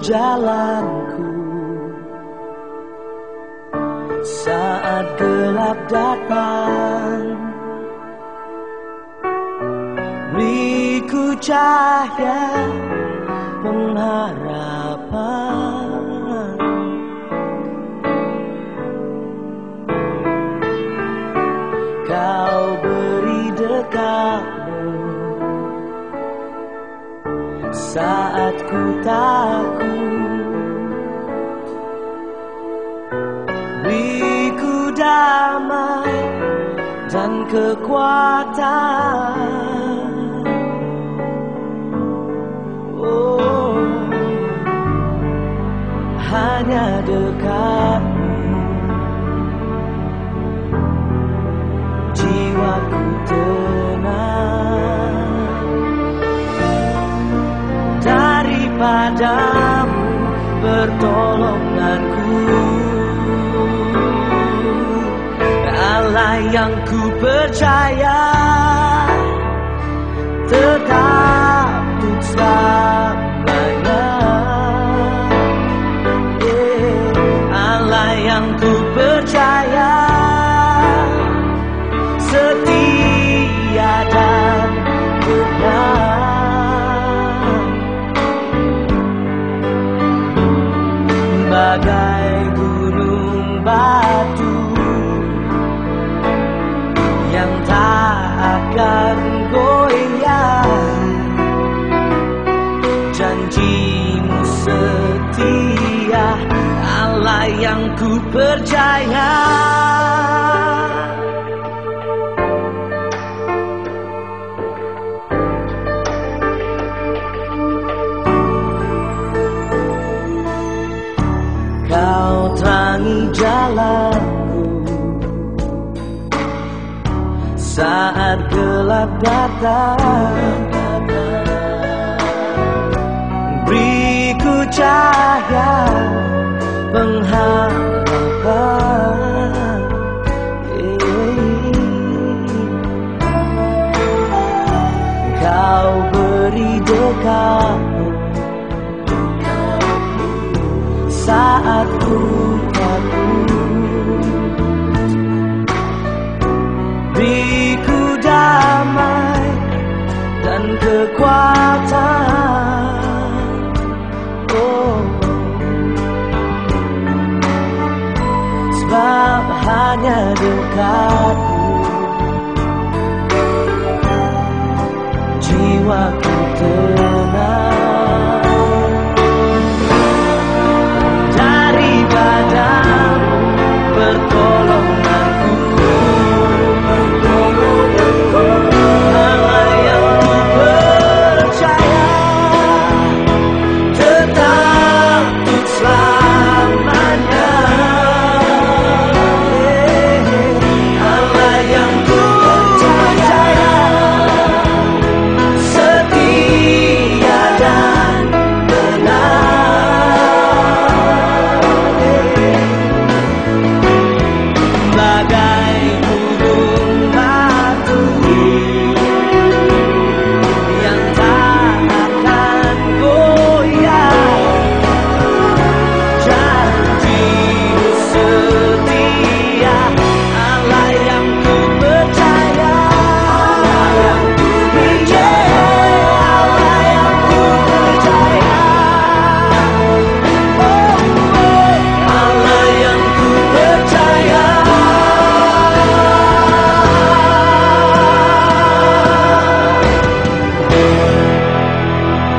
jalanku. Saat gelap datang Beriku cahaya pengharapan Kau beri dekatmu Saat ku takut Beriku damai dan kekuatan daripadamu pertolonganku Allah yang ku percaya tetap untuk selamanya. Yeah, Allah yang ku percaya janjimu setia Allah yang ku percaya. Kau terangi jalanku. Saat gelap datang cahaya pengharapan Kau beri dekatmu saat ku Beriku damai dan kekuatan hanya dekatmu